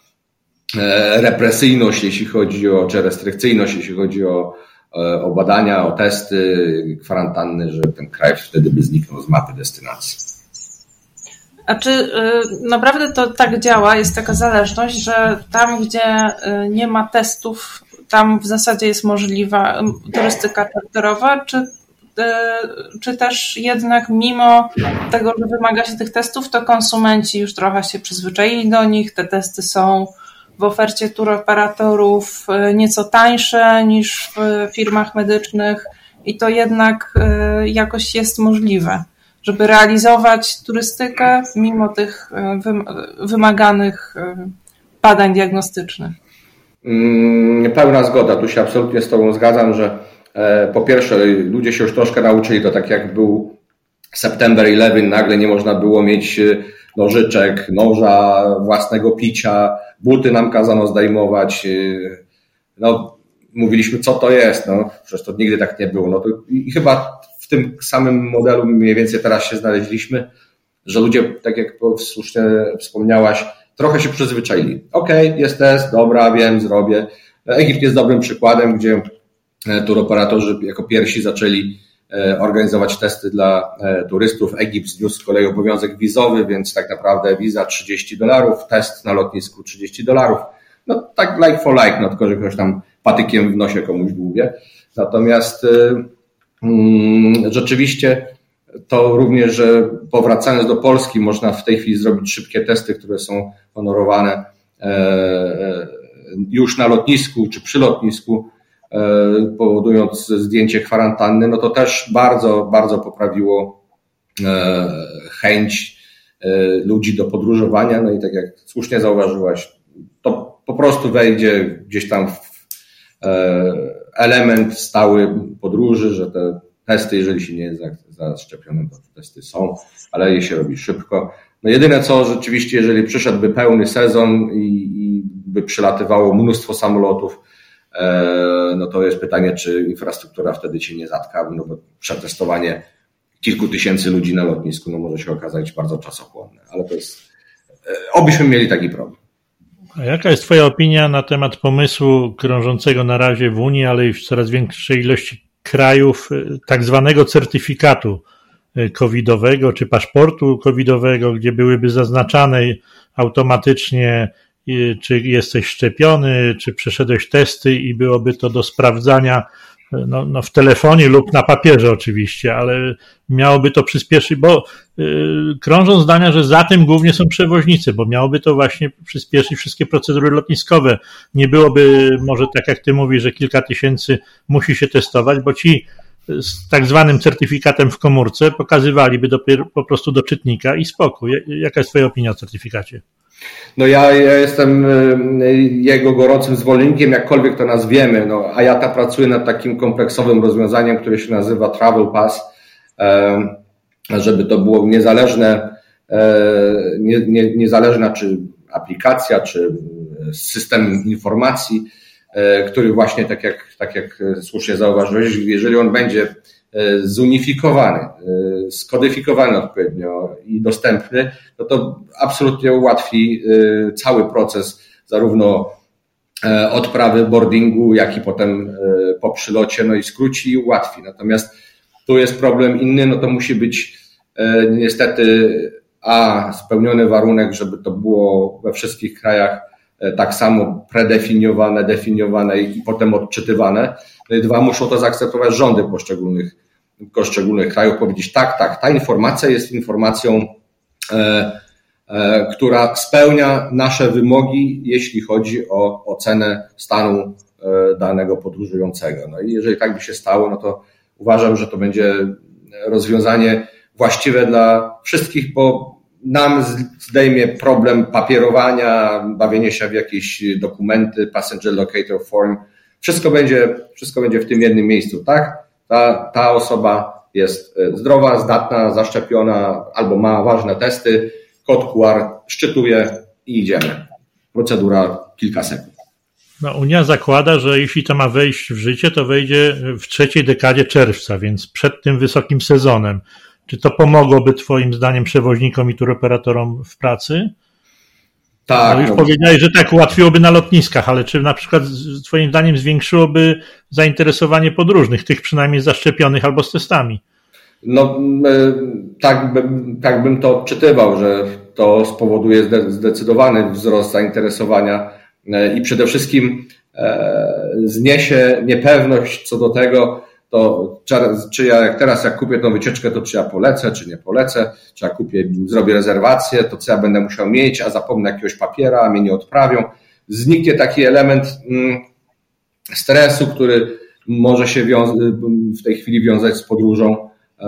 Speaker 3: represyjność, jeśli chodzi o, czy restrykcyjność, jeśli chodzi o, e, o badania, o testy, kwarantanny, że ten kraj wtedy by zniknął z mapy destynacji.
Speaker 2: A czy y, naprawdę to tak działa, jest taka zależność, że tam, gdzie nie ma testów, tam w zasadzie jest możliwa turystyka czarterowa, czy, czy też jednak mimo tego, że wymaga się tych testów, to konsumenci już trochę się przyzwyczaili do nich, te testy są w ofercie turoperatorów e, nieco tańsze niż w firmach medycznych i to jednak e, jakoś jest możliwe, żeby realizować turystykę mimo tych e, wymaganych badań diagnostycznych.
Speaker 3: Mm, pełna zgoda, tu się absolutnie z Tobą zgadzam, że po pierwsze ludzie się już troszkę nauczyli, to tak jak był September 11, nagle nie można było mieć nożyczek, noża, własnego picia, buty nam kazano zdejmować. Y, no, mówiliśmy, co to jest, no, przecież to nigdy tak nie było. No to, I chyba w tym samym modelu mniej więcej teraz się znaleźliśmy, że ludzie, tak jak słusznie wspomniałaś, trochę się przyzwyczaili. Okej, okay, jest test, dobra, wiem, zrobię. Egipt jest dobrym przykładem, gdzie e, turoperatorzy jako pierwsi zaczęli organizować testy dla e, turystów. Egipt zniósł z kolei obowiązek wizowy, więc tak naprawdę wiza 30 dolarów, test na lotnisku 30 dolarów. No tak like for like, no tylko, że ktoś tam patykiem w nosie komuś dłubie. Natomiast e, mm, rzeczywiście to również, że powracając do Polski można w tej chwili zrobić szybkie testy, które są honorowane już na lotnisku czy przy lotnisku E, powodując zdjęcie kwarantanny, no to też bardzo, bardzo poprawiło e, chęć ludzi do podróżowania. No i tak jak słusznie zauważyłaś, to po prostu wejdzie gdzieś tam w element stały podróży, że te testy, jeżeli się nie jest zaszczepiony, to testy są, ale je się robi szybko. No jedyne co rzeczywiście, jeżeli przyszedłby pełny sezon i, i by przylatywało mnóstwo samolotów, e, no to jest pytanie, czy infrastruktura wtedy się nie zatka, no bo przetestowanie kilku tysięcy ludzi na lotnisku no może się okazać bardzo czasochłonne, ale to jest, e, obyśmy mieli taki problem.
Speaker 1: A jaka jest Twoja opinia na temat pomysłu krążącego na razie w Unii, ale i w coraz większej ilości krajów, e, tak zwanego certyfikatu E, covidowego czy paszportu covidowego, gdzie byłyby zaznaczane automatycznie, e, czy jesteś szczepiony, czy przeszedłeś testy i byłoby to do sprawdzania no, no w telefonie lub na papierze oczywiście, ale miałoby to przyspieszyć, bo yy, krążą zdania, że za tym głównie są przewoźnicy, bo miałoby to właśnie przyspieszyć wszystkie procedury lotniskowe. Nie byłoby może tak jak ty mówisz, że kilka tysięcy musi się testować, bo ci z tak zwanym certyfikatem w komórce pokazywaliby dopiero po prostu do czytnika i spokój. Jaka jest Twoja opinia o certyfikacie?
Speaker 3: No ja, ja jestem jego gorącym zwolennikiem, jakkolwiek to nazwiemy, no, a ja ta pracuję nad takim kompleksowym rozwiązaniem, które się nazywa Travel Pass, żeby to było niezależne, nie, nie, niezależna czy aplikacja, czy system informacji, który właśnie, tak jak, tak jak słusznie zauważyłeś, jeżeli on będzie zunifikowany, e, skodyfikowany odpowiednio i dostępny, no to absolutnie ułatwi cały proces zarówno odprawy boardingu, jak i potem po przylocie, no i skróci i ułatwi. Natomiast tu jest problem inny, no to musi być niestety a spełniony warunek, żeby to było we wszystkich krajach E, tak samo predefiniowane, definiowane i potem odczytywane. No i dwa, muszą to zaakceptować rządy poszczególnych, poszczególnych krajów, powiedzieć tak, tak, ta informacja jest informacją, e, e, która spełnia nasze wymogi, jeśli chodzi o ocenę stanu e, danego podróżującego. No i jeżeli tak by się stało, no to uważam, że to będzie rozwiązanie właściwe dla wszystkich, bo nam zdejmie problem papierowania, bawienia się w jakieś dokumenty, passenger locator form. Wszystko będzie, wszystko będzie w tym jednym miejscu, tak? Ta, ta osoba jest e, zdrowa, zdatna, zaszczepiona albo ma ważne testy, kod QR szczytuje i idziemy. Procedura kilka sekund.
Speaker 1: No, Unia zakłada, że jeśli to ma wejść w życie, to wejdzie w trzeciej dekadzie czerwca, więc przed tym wysokim sezonem. Czy to pomogłoby Twoim zdaniem przewoźnikom i turoperatorom w pracy? Tak. No już no. powiedziałeś, że tak ułatwiłoby na lotniskach, ale czy na przykład Twoim zdaniem zwiększyłoby zainteresowanie podróżnych, tych przynajmniej zaszczepionych albo z testami?
Speaker 3: No, e, tak bym, tak bym to odczytywał, że to spowoduje zdecydowany wzrost zainteresowania e, i przede wszystkim e, zniesie niepewność co do tego, to czy ja jak teraz jak kupię tą wycieczkę, to czy ja polecę, czy nie polecę, czy ja kupię, zrobię rezerwację, to co ja będę musiał mieć, a zapomnę jakiegoś papiera, a mnie nie odprawią. Zniknie taki element mm, stresu, który może się w tej chwili wiązać z podróżą, e,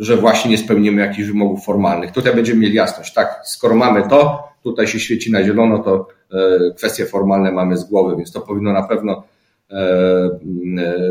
Speaker 3: że właśnie nie spełnimy jakichś wymogów formalnych. Tutaj będziemy mieli jasność, tak, skoro mamy to, tutaj się świeci na zielono, to e, kwestie formalne mamy z głowy, więc to powinno na pewno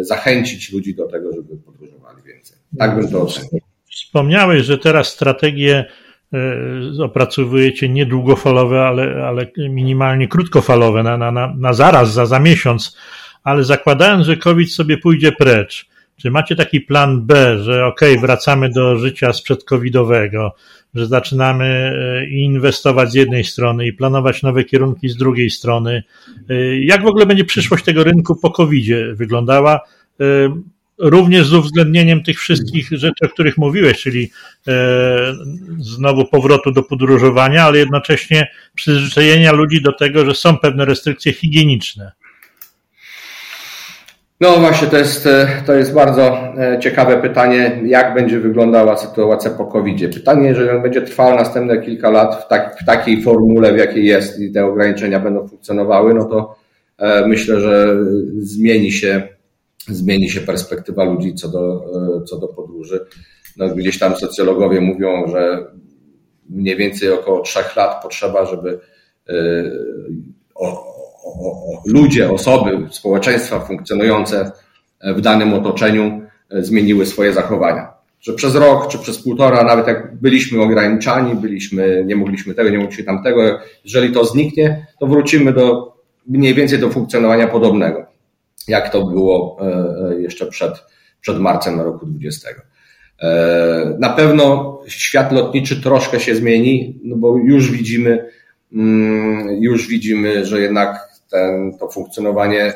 Speaker 3: zachęcić ludzi do tego, żeby podróżowali więcej. Tak bym to ocenił.
Speaker 1: Wspomniałeś, że teraz strategie e, opracowujecie nie długofalowe, ale, ale minimalnie krótkofalowe, na, na, na zaraz, za, za miesiąc, ale zakładając, że COVID sobie pójdzie precz, czy macie taki plan B, że ok, wracamy do życia sprzed covidowego, że zaczynamy e, inwestować z jednej strony i planować nowe kierunki z drugiej strony. E, jak w ogóle będzie przyszłość tego rynku po covid wyglądała? E, również z uwzględnieniem tych wszystkich rzeczy, o których mówiłeś, czyli znowu powrotu do podróżowania, ale jednocześnie przyzwyczajenia ludzi do tego, że są pewne restrykcje higieniczne.
Speaker 3: No właśnie, to jest, e, to jest bardzo e, ciekawe pytanie, jak będzie wyglądała sytuacja po covid Pytanie, jeżeli on będzie trwał następne kilka lat w, tak, w takiej formule, w jakiej jest i te ograniczenia będą funkcjonowały, no to e, myślę, że zmieni się, zmieni się perspektywa ludzi co do, co do podróży. no, gdzieś tam socjologowie mówią, że mniej więcej około trzech lat potrzeba, żeby o, o, ludzie, osoby, społeczeństwa funkcjonujące w danym otoczeniu zmieniły swoje zachowania. Że przez rok czy przez półtora, nawet jak byliśmy ograniczani, byliśmy, nie mogliśmy tego, nie mogliśmy tamtego, jeżeli to zniknie, to wrócimy do mniej więcej do funkcjonowania podobnego, jak to było e, e, jeszcze przed, przed marcem roku 20. E, na pewno świat lotniczy troszkę się zmieni, no bo już widzimy, mm, już widzimy, że jednak ten, to funkcjonowanie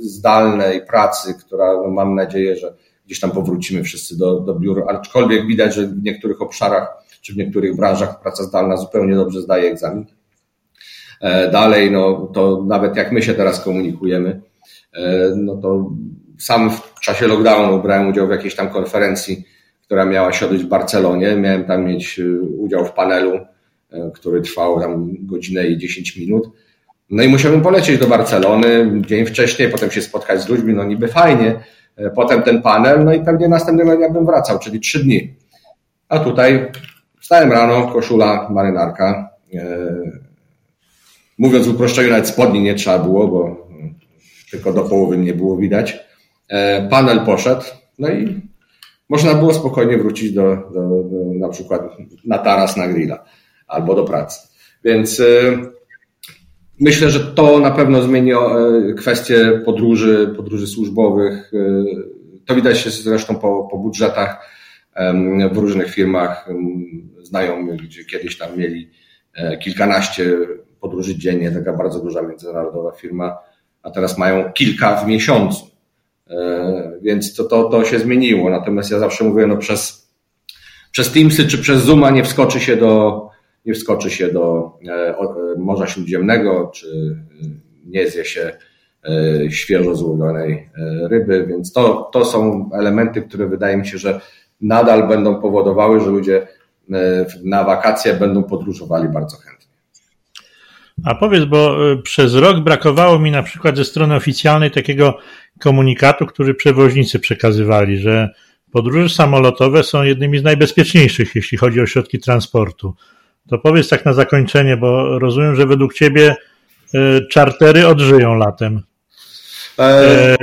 Speaker 3: zdalnej pracy, która no mam nadzieję, że gdzieś tam powrócimy wszyscy do, do biur, aczkolwiek widać, że w niektórych obszarach czy w niektórych branżach praca zdalna zupełnie dobrze zdaje egzamin. E, dalej, no to nawet jak my się teraz komunikujemy, e, no to sam w czasie lockdownu brałem udział w jakiejś tam konferencji, która miała się odbyć w Barcelonie. Miałem tam mieć e, udział w panelu, który trwał tam godzinę i 10 minut. No i musiałem polecieć do Barcelony dzień wcześniej, potem się spotkać z ludźmi, no niby fajnie, potem ten panel, no i pewnie następnego dnia bym wracał, czyli trzy dni. A tutaj wstałem rano, koszula, marynarka, Mówiąc w uproszczeniu, nawet spodni nie trzeba było, bo tylko do połowy nie było widać. E, panel poszedł, no i można było spokojnie wrócić do, do, do na przykład na taras na grilla albo do pracy. Więc e, myślę, że to na pewno zmieni e, kwestie podróży, podróży służbowych. To widać się zresztą po, po budżetach w różnych firmach. Znajomy, gdzie kiedyś tam mieli kilkanaście podróży dziennie, taka bardzo duża międzynarodowa firma, a teraz mają kilka w miesiącu. E, więc to, to, to się zmieniło. Natomiast ja zawsze mówię, no przez, przez Teamsy czy przez Zooma nie wskoczy się do, nie wskoczy się do e, Morza Śródziemnego, czy nie zje się e, świeżo złowionej ryby, więc to, to są elementy, które wydaje mi się, że nadal będą powodowały, że ludzie na wakacje będą podróżowali bardzo chętnie.
Speaker 1: A powiedz, bo przez rok brakowało mi na przykład ze strony oficjalnej takiego komunikatu, który przewoźnicy przekazywali, że podróże samolotowe są jednymi z najbezpieczniejszych, jeśli chodzi o środki transportu. To powiedz tak na zakończenie, bo rozumiem, że według Ciebie y, czartery odżyją latem. E... e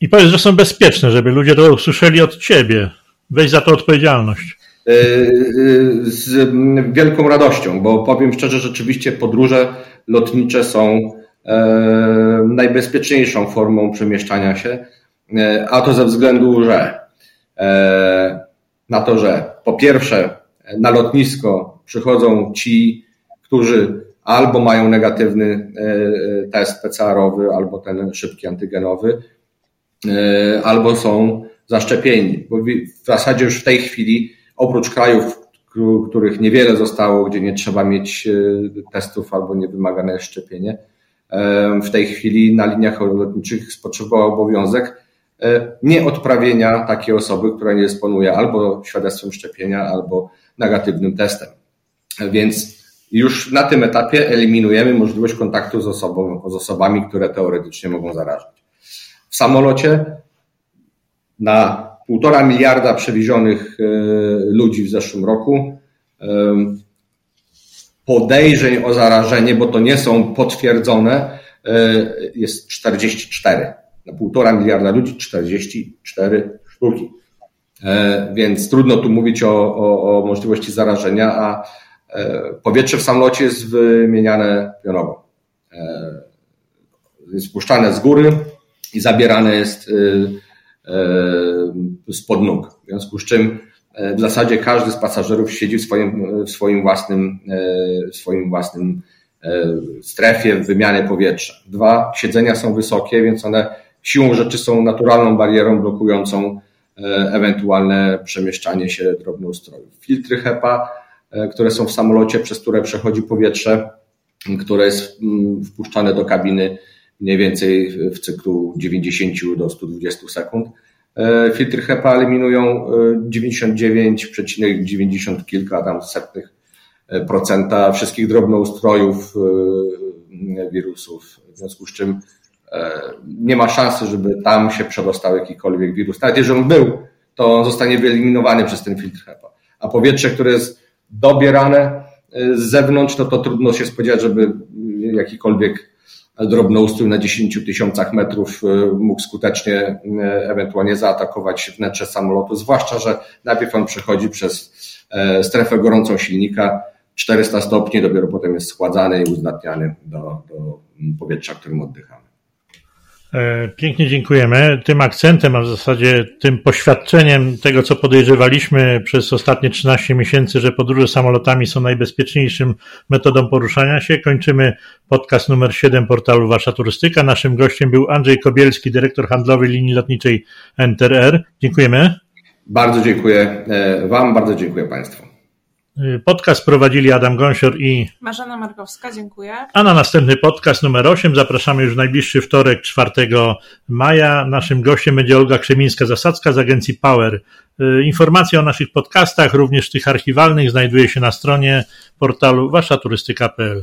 Speaker 1: I powiedz, że są bezpieczne, żeby ludzie to usłyszeli od Ciebie. Weź za to odpowiedzialność. E, e,
Speaker 3: z wielką radością, bo powiem szczerze, rzeczywiście podróże lotnicze są e, najbezpieczniejszą formą przemieszczania się, a to ze względu, że na to, że po pierwsze na lotnisko przychodzą ci, którzy albo mają negatywny test PCR-owy, albo ten szybki antygenowy, albo są zaszczepieni, bo w zasadzie już w tej chwili oprócz krajów, których niewiele zostało, gdzie nie trzeba mieć e, testów albo niewymagane jest szczepienie, e, w tej chwili na liniach lotniczych spoczywa obowiązek e, nieodprawienia takiej osoby, która nie dysponuje albo świadectwem szczepienia, albo negatywnym testem. Więc już na tym etapie eliminujemy możliwość kontaktu z, osobą, z osobami, które teoretycznie mogą zarażać. W samolocie na półtora miliarda przewiezionych e, ludzi w zeszłym roku. Podejrzeń o zarażenie, bo to nie są potwierdzone, e, jest 44. Na półtora miliarda ludzi 44 sztuki. E, więc trudno tu mówić o, o, o możliwości zarażenia, a powietrze w samolocie jest wymieniane pionowo. Jest puszczane z góry i zabierane jest E, spod nóg. W związku z czym e, w zasadzie każdy z pasażerów siedzi w swoim, w swoim własnym, e, w swoim własnym strefie wymiany powietrza. Dwa, siedzenia są wysokie, więc one siłą rzeczy są naturalną barierą blokującą ewentualne przemieszczanie się drobnoustrojów. Filtry HEPA, które są w samolocie, przez które przechodzi powietrze, które jest mm, wpuszczane do kabiny, mniej więcej w cyklu 90 do 120 sekund. E, filtry HEPA eliminują 99,90 e, kilka tam setnych e, procenta wszystkich drobnoustrojów wirusów, w związku z czym nie ma szansy, żeby tam się przedostał jakikolwiek wirus. Nawet jeżeli on był, to zostanie wyeliminowany przez ten filtr HEPA. A powietrze, które jest dobierane z zewnątrz, no to trudno się spodziewać, żeby jakikolwiek drobnoustrój na 10 tysiącach metrów mógł skutecznie ewentualnie zaatakować wnętrze samolotu, zwłaszcza, że najpierw on przechodzi przez strefę gorącą silnika, 400 stopni, dopiero potem jest schładzany i uzdatniany do, do powietrza, którym oddychamy.
Speaker 1: E, pięknie dziękujemy. Tym akcentem, a w zasadzie tym poświadczeniem tego, co podejrzewaliśmy przez ostatnie 13 miesięcy, że podróże samolotami są najbezpieczniejszym metodą poruszania się, kończymy podcast numer 7 portalu Wasza Turystyka. Naszym gościem był Andrzej Kobielski, dyrektor handlowy linii lotniczej NTR. Dziękujemy.
Speaker 3: Bardzo dziękuję e, Wam, bardzo dziękuję Państwu.
Speaker 1: Podcast prowadzili Adam Gąsior i
Speaker 2: Marzena Markowska, dziękuję.
Speaker 1: A na następny podcast numer 8 zapraszamy już w najbliższy wtorek, 4 maja. Naszym gościem będzie Olga Krzemińska-Zasadzka z agencji Power. Informacje o naszych podcastach, również tych archiwalnych, znajduje się na stronie portalu waszaturystyka.pl.